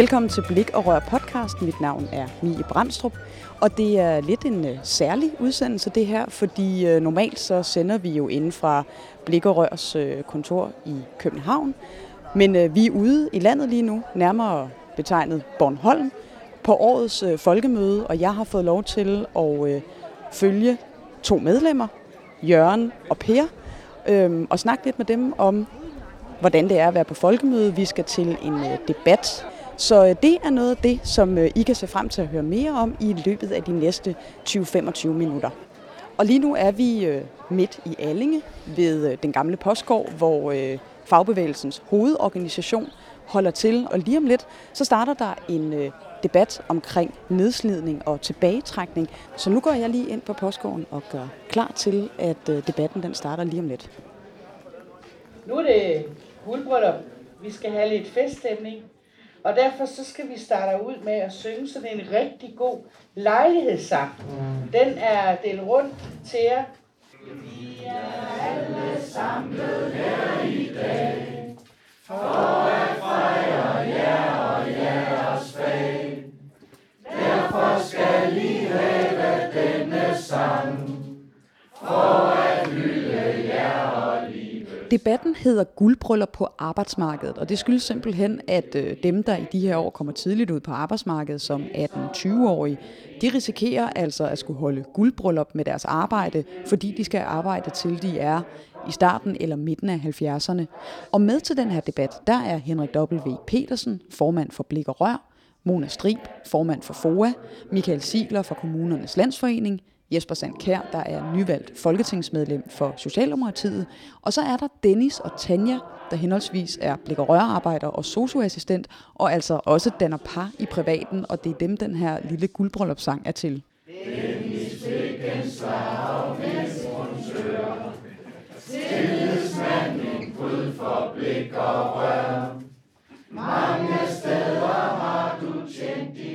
Velkommen til Blik og Rør podcast. Mit navn er Mie Brandstrup, og det er lidt en uh, særlig udsendelse det her, fordi uh, normalt så sender vi jo inden fra Blik og Rørs uh, kontor i København. Men uh, vi er ude i landet lige nu, nærmere betegnet Bornholm, på årets uh, folkemøde, og jeg har fået lov til at uh, følge to medlemmer, Jørgen og Per, uh, og snakke lidt med dem om, hvordan det er at være på folkemøde. Vi skal til en uh, debat så øh, det er noget af det, som øh, I kan se frem til at høre mere om i løbet af de næste 20-25 minutter. Og lige nu er vi øh, midt i Allinge ved den gamle postgård, hvor fagbevægelsens hovedorganisation holder til. Og lige om lidt, så starter der en debat omkring nedslidning og tilbagetrækning. Så nu går jeg lige ind på postgården og gør klar til, at debatten den starter lige om lidt. Nu er det guldbryllup. Vi skal have lidt feststemning. Og derfor så skal vi starte ud med at synge sådan en rigtig god lejlighedssang. Mm. Den er delt rundt til jer. Vi er alle samlet her i dag, for Debatten hedder guldbryllup på arbejdsmarkedet, og det skyldes simpelthen, at øh, dem, der i de her år kommer tidligt ud på arbejdsmarkedet som 18-20-årige, de risikerer altså at skulle holde guldbryllup med deres arbejde, fordi de skal arbejde til de er i starten eller midten af 70'erne. Og med til den her debat, der er Henrik W. Petersen, formand for Blik og Rør, Mona Strib, formand for FOA, Michael Sigler fra Kommunernes Landsforening, Jesper Sandkær, der er nyvalgt folketingsmedlem for Socialdemokratiet. Og så er der Dennis og Tanja, der henholdsvis er blik- og rørarbejder og socioassistent, og altså også danner par i privaten, og det er dem, den her lille guldbryllupssang er til. Dennis fik en slag tillidsmand, Gud for blik og rør. Mange steder har du tjent din.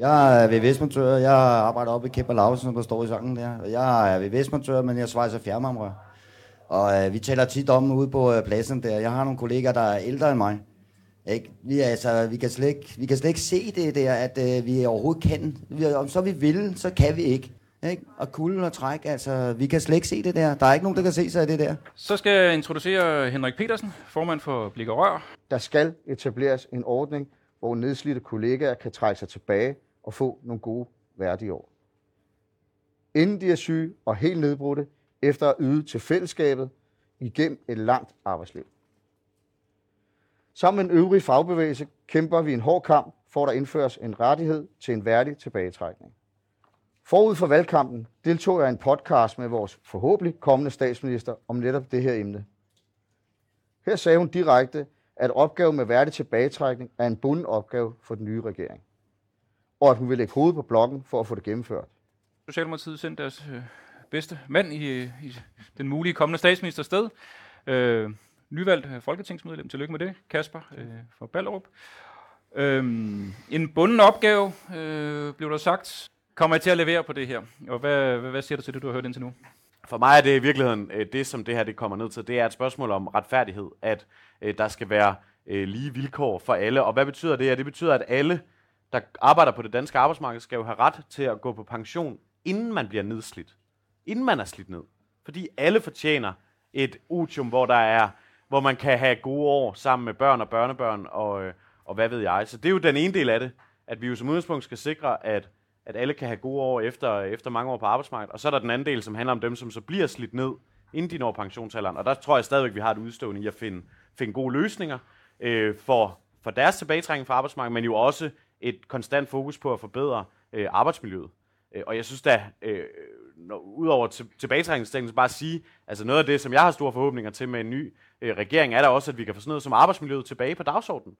Jeg er VVS-montør. Jeg arbejder oppe i Kæmper Lausen, som der står i sangen der. Jeg er VVS-montør, men jeg svejser fjernvarmerør. Og øh, vi taler tit om ude på øh, pladsen der. Jeg har nogle kolleger, der er ældre end mig. Ikke? Vi, altså, vi, kan slet ikke, vi kan slet ikke se det der, at øh, vi overhovedet kan. Vi, om så vi vil, så kan vi ikke. Ikke? Og kulde og træk, altså, vi kan slet ikke se det der. Der er ikke nogen, der kan se sig af det der. Så skal jeg introducere Henrik Petersen, formand for Blik og Rør. Der skal etableres en ordning, hvor nedslidte kollegaer kan trække sig tilbage og få nogle gode værdige år. Inden de er syge og helt nedbrudte, efter at yde til fællesskabet igennem et langt arbejdsliv. Sammen med en øvrig fagbevægelse kæmper vi en hård kamp for, at der indføres en rettighed til en værdig tilbagetrækning. Forud for valgkampen deltog jeg i en podcast med vores forhåbentlig kommende statsminister om netop det her emne. Her sagde hun direkte, at opgaven med værdig tilbagetrækning er en bunden opgave for den nye regering og at hun vil lægge hovedet på blokken for at få det gennemført. Socialdemokratiet sendte deres øh, bedste mand i, i den mulige kommende statsminister sted. Øh, nyvalgt øh, folketingsmedlem. Tillykke med det, Kasper øh, fra Ballerup. Øh, en bunden opgave, øh, blev der sagt. Kommer jeg til at levere på det her? Og hvad, hvad, hvad siger du til det, du har hørt indtil nu? For mig er det i virkeligheden øh, det, som det her det kommer ned til. Det er et spørgsmål om retfærdighed. At øh, der skal være øh, lige vilkår for alle. Og hvad betyder det? Ja, det betyder, at alle der arbejder på det danske arbejdsmarked, skal jo have ret til at gå på pension, inden man bliver nedslidt. Inden man er slidt ned. Fordi alle fortjener et otium, hvor der er hvor man kan have gode år sammen med børn og børnebørn og, øh, og hvad ved jeg. Så det er jo den ene del af det, at vi jo som udgangspunkt skal sikre, at, at alle kan have gode år efter, efter mange år på arbejdsmarkedet. Og så er der den anden del, som handler om dem, som så bliver slidt ned, inden de når pensionsalderen. Og der tror jeg stadigvæk, vi har et udstående i at finde, finde gode løsninger øh, for, for deres tilbagetrækning fra arbejdsmarkedet, men jo også et konstant fokus på at forbedre øh, arbejdsmiljøet. Øh, og jeg synes da, øh, når, udover til, så bare at sige, altså noget af det, som jeg har store forhåbninger til med en ny øh, regering, er der også, at vi kan få sådan noget som arbejdsmiljøet tilbage på dagsordenen.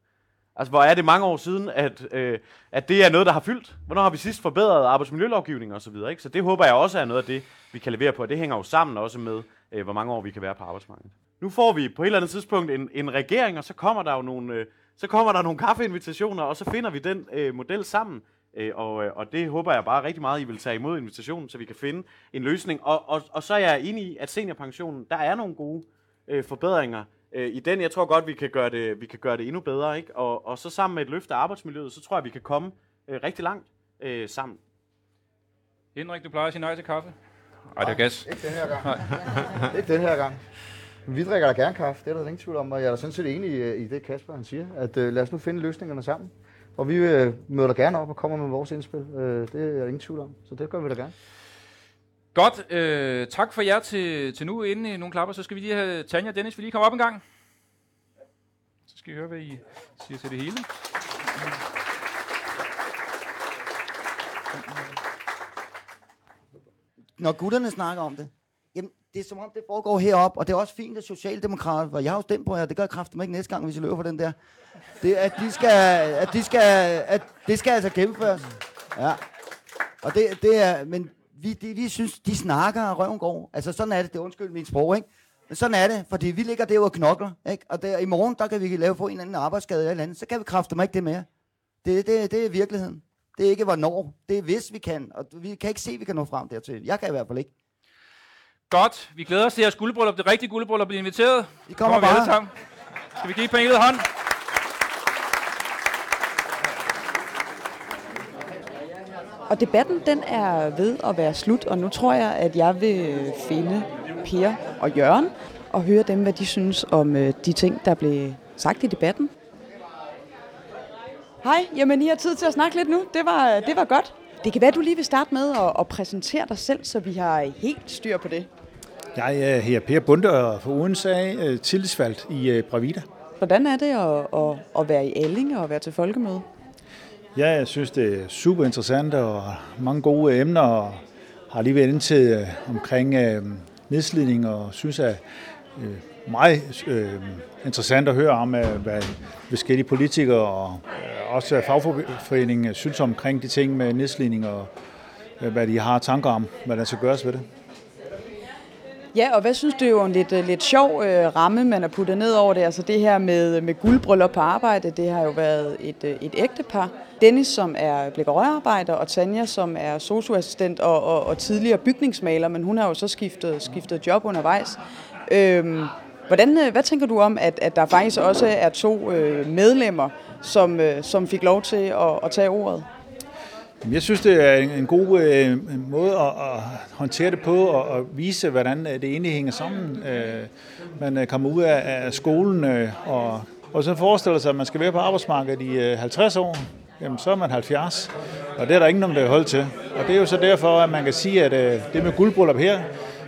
Altså, hvor er det mange år siden, at, øh, at det er noget, der har fyldt? Hvornår har vi sidst forbedret arbejdsmiljølovgivning og så videre, ikke? Så det håber jeg også er noget af det, vi kan levere på, og det hænger jo sammen også med, øh, hvor mange år vi kan være på arbejdsmarkedet. Nu får vi på et eller andet tidspunkt en, en regering, og så kommer der jo nogle, øh, så kommer der nogle kaffeinvitationer, og så finder vi den øh, model sammen. Øh, og, øh, og det håber jeg bare rigtig meget, I vil tage imod invitationen, så vi kan finde en løsning. Og, og, og så er jeg enig i, at seniorpensionen, der er nogle gode øh, forbedringer øh, i den. Jeg tror godt, vi kan gøre det, vi kan gøre det endnu bedre. Ikke? Og, og så sammen med et løft af arbejdsmiljøet, så tror jeg, vi kan komme øh, rigtig langt øh, sammen. Henrik, du plejer at sige nej til kaffe? Ej, det er gas. Ikke den her gang. ikke den her gang. Men vi drikker da gerne kaffe, det er der ingen tvivl om, og jeg er da sådan set enig i, i det, Kasper han siger, at øh, lad os nu finde løsningerne sammen. Og vi øh, møder gerne op og kommer med vores indspil. Øh, det er der ingen tvivl om, så det gør vi da gerne. Godt. Øh, tak for jer til, til nu. Inden i nogle klapper, så skal vi lige have Tanja og Dennis, vil lige komme op en gang. Så skal vi høre, hvad I siger til det hele. Når gutterne snakker om det, det er som om, det foregår heroppe, og det er også fint, at Socialdemokrat, og jeg har jo stemt på jer, det gør kraften ikke næste gang, hvis I løber for den der. Det, at de skal, at de skal, at det skal altså gennemføres. Ja. Og det, det er, men vi, de, vi synes, de snakker, og røven går. Altså, sådan er det, det er undskyld min sprog, ikke? Men sådan er det, fordi vi ligger derude og knokler, ikke? Og der, i morgen, der kan vi lave få en eller anden arbejdsskade eller andet, så kan vi kræfte mig ikke det mere. Det, det, det er virkeligheden. Det er ikke hvornår, det er hvis vi kan, og vi kan ikke se, at vi kan nå frem dertil. Jeg kan i hvert fald ikke. Godt. Vi glæder os til jeres guldbryllup. Det rigtige guldbryllup bliver inviteret. I kommer alle bare. sammen. Skal vi give en hånd? Og debatten, den er ved at være slut, og nu tror jeg, at jeg vil finde Per og Jørgen og høre dem, hvad de synes om øh, de ting, der blev sagt i debatten. Hej, jamen I har tid til at snakke lidt nu. Det var, det var godt. Det kan være, du lige vil starte med at, at præsentere dig selv, så vi har helt styr på det. Jeg er her Per Bunde og for Odense øh, tillidsvalgt i øh, Bravida. Hvordan er det at, at, at være i Allinge og være til folkemøde? Jeg synes, det er super interessant og mange gode emner, og har lige været ind til øh, omkring øh, nedslidning, og synes, at øh, meget øh, interessant at høre om, øh, hvad forskellige politikere og øh, også fagforeningen synes omkring de ting med nedslidning, og øh, hvad de har tanker om, hvad der skal gøres ved det. Ja, og hvad synes du er jo en lidt, øh, lidt sjov øh, ramme, man har puttet ned over det? Altså det her med, med guldbryllup på arbejde, det har jo været et, øh, et ægtepar. Dennis, som er blikkerøjearbejder, og Tanja, som er socioassistent og, og, og tidligere bygningsmaler, men hun har jo så skiftet, skiftet job undervejs. Øhm, hvordan, øh, hvad tænker du om, at, at der faktisk også er to øh, medlemmer, som, øh, som fik lov til at, at tage ordet? Jeg synes, det er en god øh, måde at, at håndtere det på og at vise, hvordan øh, det egentlig hænger sammen. Øh, man øh, kommer ud af, af skolen øh, og, og så forestiller sig, at man skal være på arbejdsmarkedet i øh, 50 år. Jamen, så er man 70, og det er der ingen, der holde til. Og det er jo så derfor, at man kan sige, at øh, det med guldbryllup her,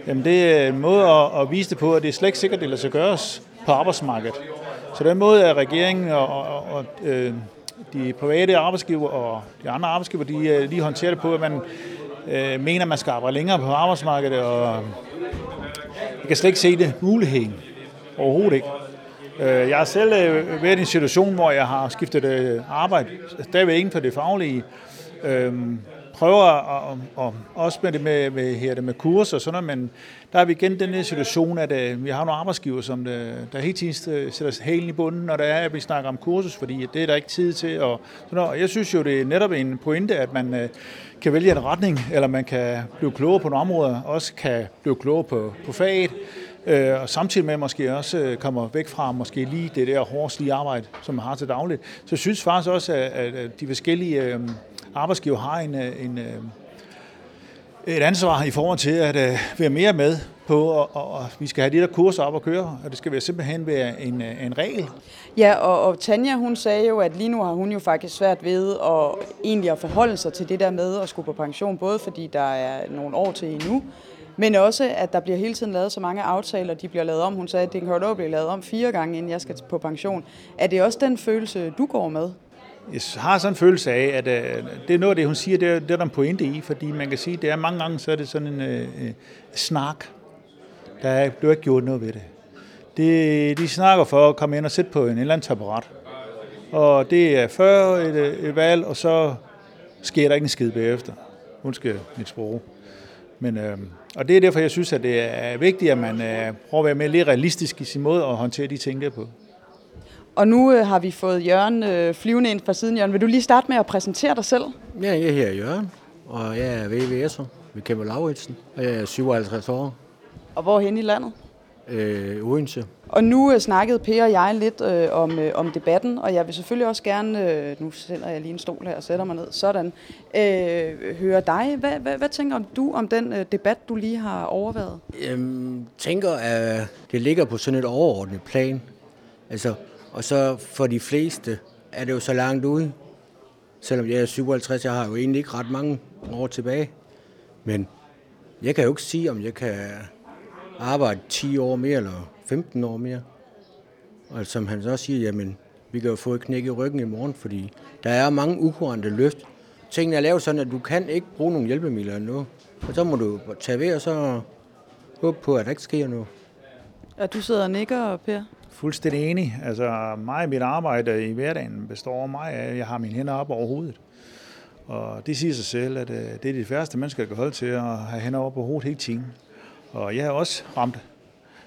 jamen, det er en måde at, at vise det på, at det er slet ikke sikkert, at det lader sig gøres på arbejdsmarkedet. Så den måde er regeringen og, og, og øh, de private arbejdsgiver og de andre arbejdsgiver, de øh, lige håndterer det på, at man øh, mener, at man skal arbejde længere på arbejdsmarkedet, og jeg kan slet ikke se det muligheden. Overhovedet ikke. Øh, jeg har selv øh, været i en situation, hvor jeg har skiftet arbejde, stadigvæk inden for det faglige, øh, prøver at, at, at, også med det med, med, her, det med kurser og sådan noget, men der er vi igen den her situation, at at vi har nogle arbejdsgiver, som der, der hele tiden øh, sætter hælen i bunden, når der er, at vi snakker om kursus, fordi det er der ikke tid til. Og, sådan noget. og jeg synes jo, det er netop en pointe, at man øh, kan vælge en retning, eller man kan blive klogere på nogle områder, også kan blive klogere på, på faget, og samtidig med at måske også kommer væk fra måske lige det der hårde arbejde, som man har til dagligt. Så jeg synes faktisk også, at, de forskellige arbejdsgiver har en, øh, en, øh, et ansvar i forhold til at øh, være mere med på, og, og, vi skal have de der kurser op at køre, og det skal være simpelthen være en, øh, en regel. Ja, og, og Tanja, hun sagde jo, at lige nu har hun jo faktisk svært ved at egentlig at forholde sig til det der med at skulle på pension, både fordi der er nogle år til endnu, men også, at der bliver hele tiden lavet så mange aftaler, de bliver lavet om. Hun sagde, at det kan jo blive lavet om fire gange, inden jeg skal på pension. Er det også den følelse, du går med? Jeg har sådan en følelse af, at øh, det er noget af det, hun siger, det er, det er der en pointe i, fordi man kan sige, det er mange gange, så er det sådan en øh, øh snak. Der er, du har ikke gjort noget ved det. det. De snakker for at komme ind og sætte på en eller anden taparat. Og det er før et, øh, et valg, og så sker der ikke en skid bagefter. Undskyld mit sprog. Men, øh, og det er derfor, jeg synes, at det er vigtigt, at man øh, prøver at være mere lidt realistisk i sin måde at håndtere de ting der på. Og nu øh, har vi fået Jørgen øh, flyvende ind fra siden. Jørgen, vil du lige starte med at præsentere dig selv? Ja, jeg hedder Jørgen, og jeg er VVS'er ved Kæmpe Lauritsen, og jeg er 57 år. Og hvor hen i landet? øh, Odense. Og nu øh, snakkede Per og jeg lidt øh, om, øh, om debatten, og jeg vil selvfølgelig også gerne, øh, nu sætter jeg lige en stol her og sætter mig ned, sådan, øh, høre dig. Hvad, hvad, hvad tænker du om den øh, debat, du lige har overvejet? Jeg tænker, at det ligger på sådan et overordnet plan. Altså, og så for de fleste er det jo så langt ude. Selvom jeg er 57, jeg har jo egentlig ikke ret mange år tilbage. Men jeg kan jo ikke sige, om jeg kan arbejde 10 år mere eller 15 år mere. Og som han så siger, jamen, vi kan jo få et knæk i ryggen i morgen, fordi der er mange ukurante løft. Tingene er lavet sådan, at du kan ikke bruge nogle hjælpemidler endnu. Og så må du tage ved og så håbe på, at der ikke sker noget. Og du sidder og nikker, Per? Fuldstændig enig. Altså mig og mit arbejde i hverdagen består mig af, at jeg har mine hænder op over hovedet. Og det siger sig selv, at øh, det er de færreste mennesker, der kan holde til at have hænder op over hovedet hele tiden. Og jeg har også ramt,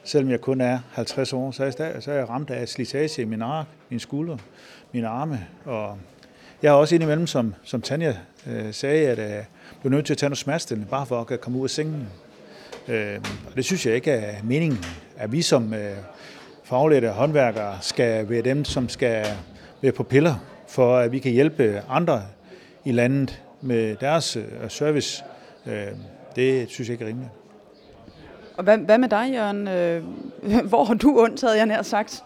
selvom jeg kun er 50 år, så er jeg, så er jeg ramt af slitage i min ark, min skulder, mine arme. Og jeg har også indimellem, som, som Tanja øh, sagde, at øh, jeg blev nødt til at tage noget smertestillende, bare for at kunne komme ud af sengen. Øh, og det synes jeg ikke er meningen, at vi som øh, faglærte håndværkere skal være dem, som skal være på piller, for at vi kan hjælpe andre i landet med deres øh, service. Øh, det synes jeg ikke er rimeligt. Og hvad, hvad med dig, Jørgen? Øh, hvor har du ondt, havde jeg nær sagt?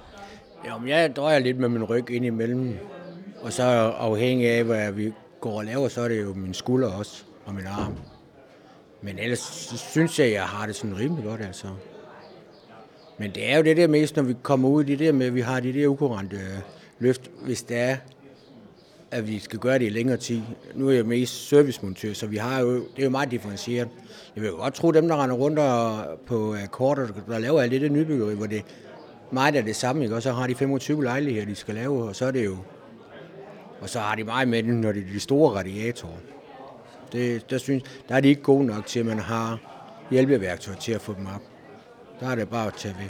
Jamen, jeg drejer lidt med min ryg ind imellem. Og så afhængig af, hvad vi går og laver, så er det jo min skulder også, og min arm. Men ellers synes jeg, at jeg har det sådan rimelig godt, altså. Men det er jo det der mest, når vi kommer ud i det der med, at vi har de der ukurante løft, hvis det er, at vi skal gøre det i længere tid. Nu er jeg mest servicemontør, så vi har jo, det er jo meget differentieret. Jeg vil godt tro, dem, der render rundt og, på akkorder, der laver alt det der nybyggeri, hvor det meget er det samme, ikke? og så har de 25 lejligheder, de skal lave, og så er det jo... Og så har de meget med når det er de store radiatorer. Det, der, synes, der er de ikke gode nok til, at man har hjælpeværktøj til at få dem op. Der er det bare at tage ved.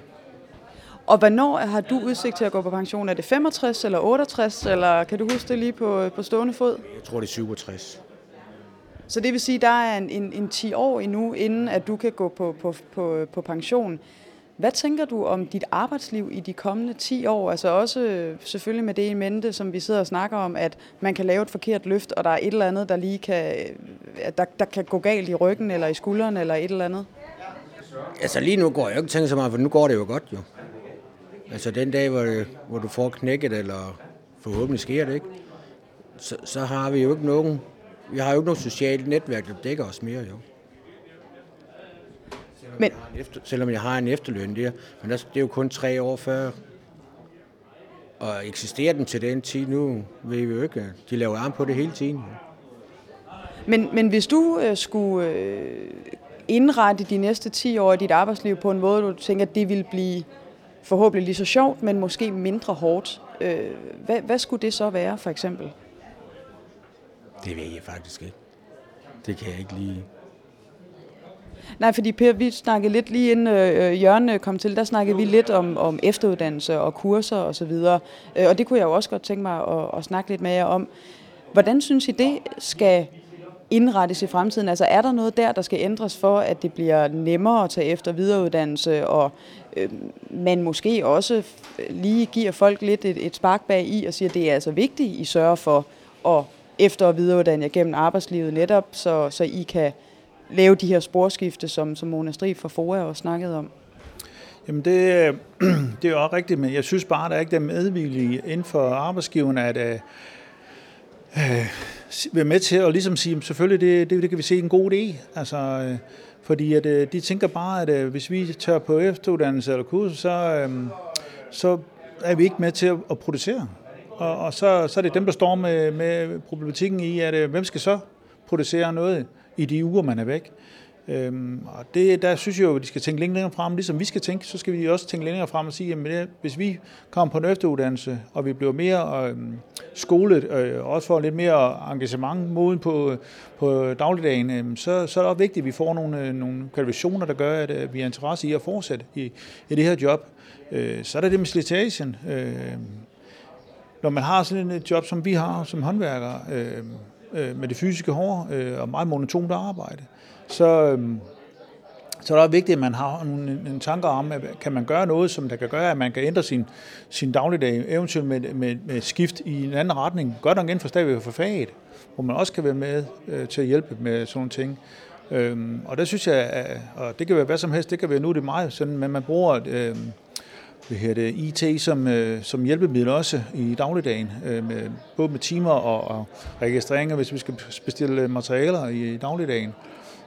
Og hvornår har du udsigt til at gå på pension? Er det 65 eller 68, eller kan du huske det lige på, på stående fod? Jeg tror, det er 67. Så det vil sige, at der er en, en, en 10 år endnu, inden at du kan gå på, på, på, på pension. Hvad tænker du om dit arbejdsliv i de kommende 10 år? Altså også selvfølgelig med det i mente, som vi sidder og snakker om, at man kan lave et forkert løft, og der er et eller andet, der lige kan, der, der kan gå galt i ryggen, eller i skulderen, eller et eller andet. Altså lige nu går jeg ikke tænke så meget, for nu går det jo godt jo. Altså den dag, hvor, det, hvor du får knækket, eller forhåbentlig sker det ikke, så, så har vi jo ikke nogen, vi har jo ikke noget socialt netværk, der dækker os mere jo. Selvom, men, jeg efter, selvom jeg har en efterløn der, men det er jo kun tre år før. Og eksisterer den til den tid nu, ved vi jo ikke. De laver arm på det hele tiden. Men, men hvis du øh, skulle øh, indrette de næste 10 år af dit arbejdsliv på en måde, du tænker, at det vil blive forhåbentlig lige så sjovt, men måske mindre hårdt. Øh, hvad, hvad skulle det så være, for eksempel? Det ved jeg faktisk ikke. Det kan jeg ikke lige... Nej, fordi Per, vi snakkede lidt lige inden øh, Jørgen kom til, der snakkede vi lidt om, om efteruddannelse og kurser og så videre. Øh, og det kunne jeg jo også godt tænke mig at, at snakke lidt med jer om. Hvordan synes I, det skal indrettes i fremtiden? Altså er der noget der, der skal ændres for, at det bliver nemmere at tage efter videreuddannelse, og øh, man måske også øh, lige giver folk lidt et, et spark bag i og siger, at det er altså vigtigt, I sørger for at efter- og videreuddanne jer gennem arbejdslivet netop, så, så I kan lave de her sporskifte, som, som Mona Strid fra FOA også snakkede om? Jamen det, det er jo også rigtigt, men jeg synes bare, at der er ikke den medvillige inden for arbejdsgiverne, at øh, øh være med til at ligesom sige, selvfølgelig det, det, det kan vi se en god idé. Altså, øh, fordi at, øh, de tænker bare, at øh, hvis vi tør på efteruddannelse eller kurs, så, øh, så er vi ikke med til at, at producere. Og, og så, så er det dem, der står med, med problematikken i, at øh, hvem skal så producere noget i de uger, man er væk. Øhm, og det, der synes jeg jo, at de skal tænke længere frem. Ligesom vi skal tænke, så skal vi også tænke længere frem og sige, at hvis vi kommer på en efteruddannelse, og vi bliver mere øhm, øh, skolet, øh, og også får lidt mere engagement moden på, på dagligdagen, øh, så, så er det også vigtigt, at vi får nogle, øh, nogle kvalifikationer, der gør, at øh, vi har interesse i at fortsætte i, i det her job. Øh, så er der det med slitagen. Øh, når man har sådan et job, som vi har som håndværkere, øh, øh, med det fysiske hår øh, og meget monotont arbejde, så, øh, så er det vigtigt, at man har en, en tanke om, at kan man gøre noget, som der kan gøre, at man kan ændre sin, sin dagligdag, eventuelt med, med, med skift i en anden retning. Godt nok inden for stadigvæk for faget, hvor man også kan være med øh, til at hjælpe med sådan nogle ting. Øhm, og der synes jeg, at, og det kan være hvad som helst, det kan være nu det er meget sådan, men man bruger øh, hvad her det, IT som, øh, som hjælpemiddel også i dagligdagen, øh, med, både med timer og, og registreringer, hvis vi skal bestille materialer i, i dagligdagen.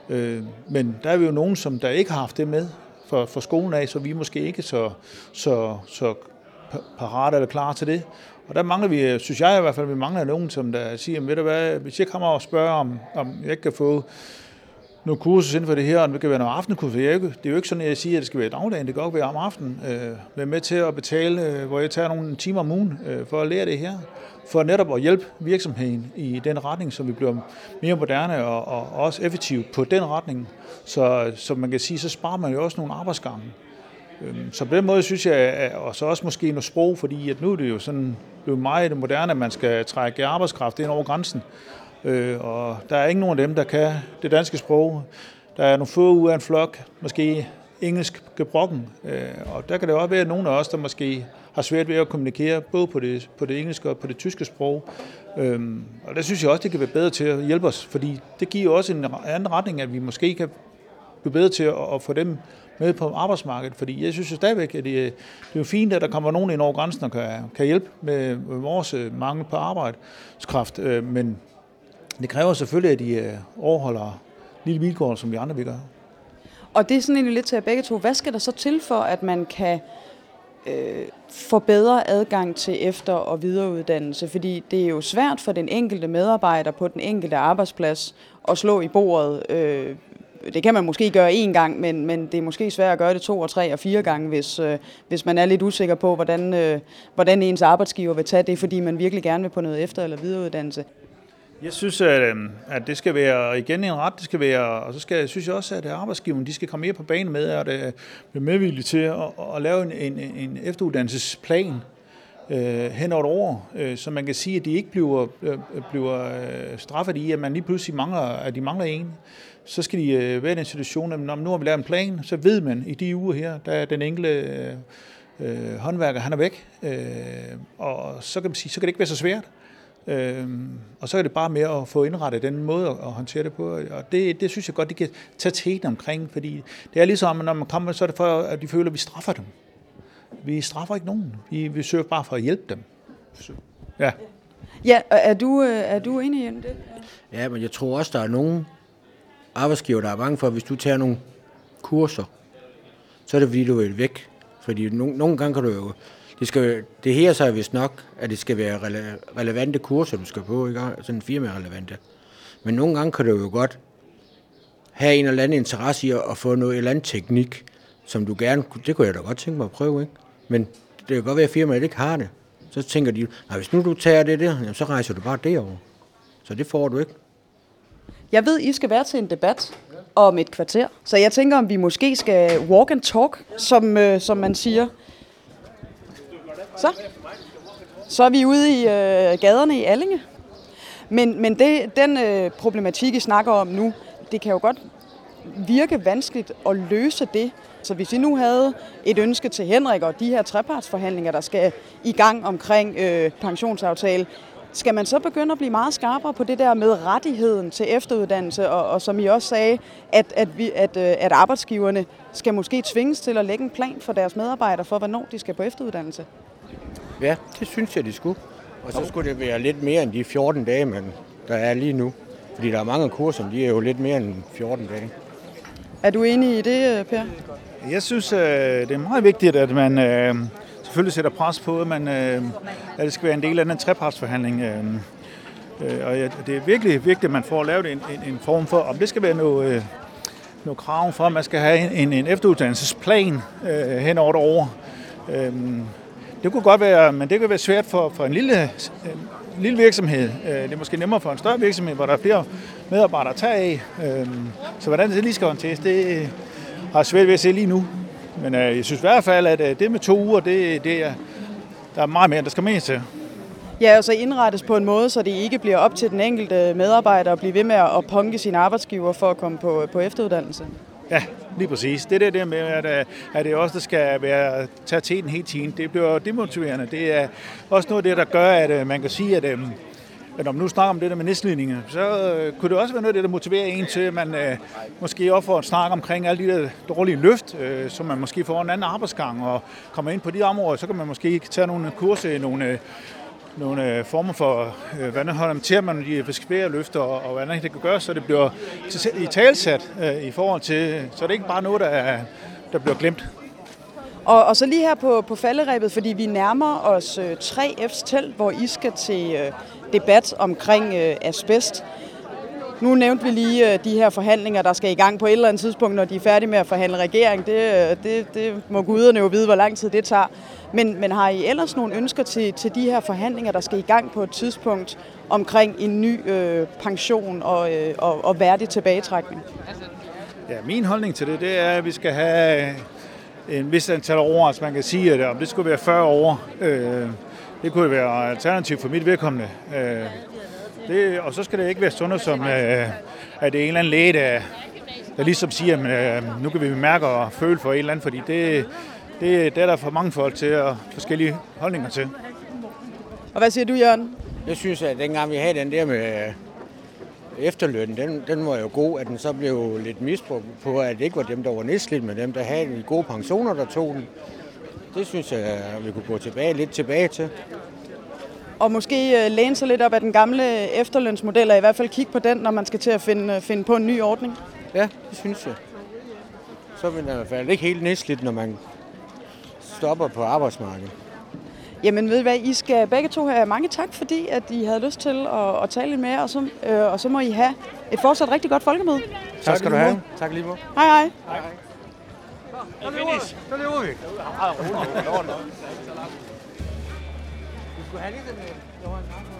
Øh, men der er vi jo nogen, som der ikke har haft det med for, for skolen af, så vi er måske ikke så, så, så parate eller klar til det. Og der mangler vi, øh, synes jeg i hvert fald, vi mangler nogen, som der siger, ved du hvad, hvis jeg kommer og spørger, om, om jeg ikke kan få nogle kurser inden for det her, og det kan være nogle aftenkurser. Det er jo ikke sådan, at jeg siger, at det skal være dagligdagen. Det kan også være om aftenen. Øh, være med til at betale, øh, hvor jeg tager nogle timer om ugen øh, for at lære det her. For netop at hjælpe virksomheden i den retning, så vi bliver mere moderne og, og også effektive på den retning. Så, så man kan sige, så sparer man jo også nogle arbejdsgange. Øh, så på den måde synes jeg, og så også måske noget sprog, fordi at nu er det jo sådan blevet meget moderne, at man skal trække arbejdskraft ind over grænsen. Øh, og der er ikke nogen af dem, der kan det danske sprog. Der er nogle få ud af en flok, måske engelsk gebrokken. Øh, og der kan det også være, at nogle af os, der måske har svært ved at kommunikere, både på det, på det engelske og på det tyske sprog. Øhm, og der synes jeg også, det kan være bedre til at hjælpe os, fordi det giver også en anden retning, at vi måske kan blive bedre til at, at få dem med på arbejdsmarkedet, fordi jeg synes jo stadigvæk, at det, det er jo fint, at der kommer nogen ind over grænsen og kan, kan hjælpe med vores øh, mangel på arbejdskraft, øh, men det kræver selvfølgelig, at de øh, overholder lille vilkår, som vi andre vil gøre. Og det er sådan egentlig lidt til jer begge to. Hvad skal der så til for, at man kan øh, få bedre adgang til efter- og videreuddannelse? Fordi det er jo svært for den enkelte medarbejder på den enkelte arbejdsplads at slå i bordet. Øh, det kan man måske gøre én gang, men, men det er måske svært at gøre det to og tre og fire gange, hvis, øh, hvis man er lidt usikker på, hvordan, øh, hvordan ens arbejdsgiver vil tage det, fordi man virkelig gerne vil på noget efter- eller videreuddannelse. Jeg synes, at, øhm, at det skal være igen en ret, det skal være, og så skal, synes jeg også, at arbejdsgiverne de skal komme mere på banen med, at øh, uh, blive medvillige til at, at lave en, en, en efteruddannelsesplan øh, hen over et år, øh, så man kan sige, at de ikke bliver, øh, bliver øh, straffet i, at man lige pludselig mangler, at de mangler en. Så skal de øh, være i den situation, at når nu har vi lavet en plan, så ved man i de uger her, der er den enkelte øh, øh håndværker, han er væk, øh, og så kan man sige, så kan det ikke være så svært. Øhm, og så er det bare med at få indrettet den måde at håndtere det på. Og det, det synes jeg godt, de kan tage teten omkring, fordi det er ligesom, når man kommer, så er det for, at de føler, at vi straffer dem. Vi straffer ikke nogen. Vi, vi søger bare for at hjælpe dem. Så, ja. Ja, er du, øh, er du enig i det? Ja, men jeg tror også, der er nogen arbejdsgiver, der er bange for, at hvis du tager nogle kurser, så er det fordi, du er væk. Fordi nogle, nogle gange kan du jo det, skal, det her så er vist nok, at det skal være rele- relevante kurser, du skal på, ikke? sådan firma-relevante. Men nogle gange kan du jo godt have en eller anden interesse i at få noget eller andet teknik, som du gerne, det kunne jeg da godt tænke mig at prøve, ikke? Men det kan godt være, at firmaet ikke har det. Så tænker de, at hvis nu du tager det der, jamen, så rejser du bare derover. Så det får du ikke. Jeg ved, I skal være til en debat om et kvarter, så jeg tænker, om vi måske skal walk and talk, som, øh, som man siger. Så. Så er vi ude i øh, gaderne i Allinge. Men, men det, den øh, problematik, I snakker om nu, det kan jo godt virke vanskeligt at løse det. Så hvis I nu havde et ønske til Henrik og de her trepartsforhandlinger, der skal i gang omkring øh, pensionsaftale, skal man så begynde at blive meget skarpere på det der med rettigheden til efteruddannelse, og, og som I også sagde, at, at, vi, at, øh, at arbejdsgiverne skal måske tvinges til at lægge en plan for deres medarbejdere for, hvornår de skal på efteruddannelse? Ja, det synes jeg, de skulle. Og så skulle det være lidt mere end de 14 dage, men der er lige nu. Fordi der er mange kurser, de er jo lidt mere end 14 dage. Er du enig i det, Per? Jeg synes, øh, det er meget vigtigt, at man øh, selvfølgelig sætter pres på, at, man, øh, at det skal være en del af den trepartsforhandling. Og det er virkelig vigtigt, at man får lavet en, en, en form for, om det skal være noget, noget krav for, at man skal have en, en efteruddannelsesplan hen over et år. Det kunne godt være, men det kan være svært for, for en lille, en lille virksomhed. Øh, det er måske nemmere for en større virksomhed, hvor der er flere medarbejdere at tage af. Øh, så hvordan det lige skal håndteres, det har jeg svært ved at se lige nu. Men øh, jeg synes i hvert fald, at det med to uger, det, det er, der er meget mere, der skal med til. Ja, og så indrettes på en måde, så det ikke bliver op til den enkelte medarbejder at blive ved med at punke sin arbejdsgiver for at komme på, på efteruddannelse. Ja, lige præcis. Det der, der med, at, øh, at det også der skal være, tage en hele tiden, det bliver demotiverende. Det er også noget af det, der gør, at øh, man kan sige, at, øhm, at når man nu snakker om det der med nedslidninger, så øh, kunne det også være noget af det, der motiverer en til, at man øh, måske også får et snak omkring alle de der dårlige løft, øh, så man måske får en anden arbejdsgang og kommer ind på de områder, så kan man måske tage nogle kurser nogle, øh, nogle øh, former for, øh, hvordan holder man til, at man de forskellige løfter, og, og hvordan det kan gøres, så det bliver i talsat øh, i forhold til, så det er ikke bare noget, der, er, der bliver glemt. Og, og så lige her på, på falderæbet, fordi vi nærmer os øh, 3F's telt, hvor I skal til øh, debat omkring øh, asbest. Nu nævnte vi lige øh, de her forhandlinger, der skal i gang på et eller andet tidspunkt, når de er færdige med at forhandle regering. Det, øh, det, det må guderne jo vide, hvor lang tid det tager. Men, men har I ellers nogle ønsker til, til de her forhandlinger, der skal i gang på et tidspunkt omkring en ny øh, pension og, øh, og, og værdig tilbagetrækning? Ja, min holdning til det, det er, at vi skal have en vis antal år, altså man kan sige, at om det skulle være 40 år, øh, det kunne være alternativ for mit vedkommende. Øh, det, og så skal det ikke være sådan noget som, øh, at det er en eller anden læge, der, der ligesom siger, at øh, nu kan vi mærke og føle for en eller anden, fordi det, det, det er der for mange folk til og forskellige holdninger til. Og hvad siger du, Jørgen? Jeg synes, at dengang vi havde den der med efterlønnen, den, den var jo god, at den så blev lidt misbrugt på, at det ikke var dem, der var nedslidt, men dem, der havde de gode pensioner, der tog den. Det synes jeg, at vi kunne gå tilbage, lidt tilbage til. Og måske øh, læne sig lidt op af den gamle efterlønsmodel, og i hvert fald kigge på den, når man skal til at finde, finde på en ny ordning. Ja, det synes jeg. Så er man i hvert fald ikke helt nedslidt, når man stopper på arbejdsmarkedet. Jamen ved I hvad, I skal begge to have mange tak, fordi at I havde lyst til at, at tale lidt med, og så, øh, og så må I have et fortsat rigtig godt folkemøde. Tak skal du have. Tak lige måde. Hej hej. Så løber vi. Du skulle have lige den...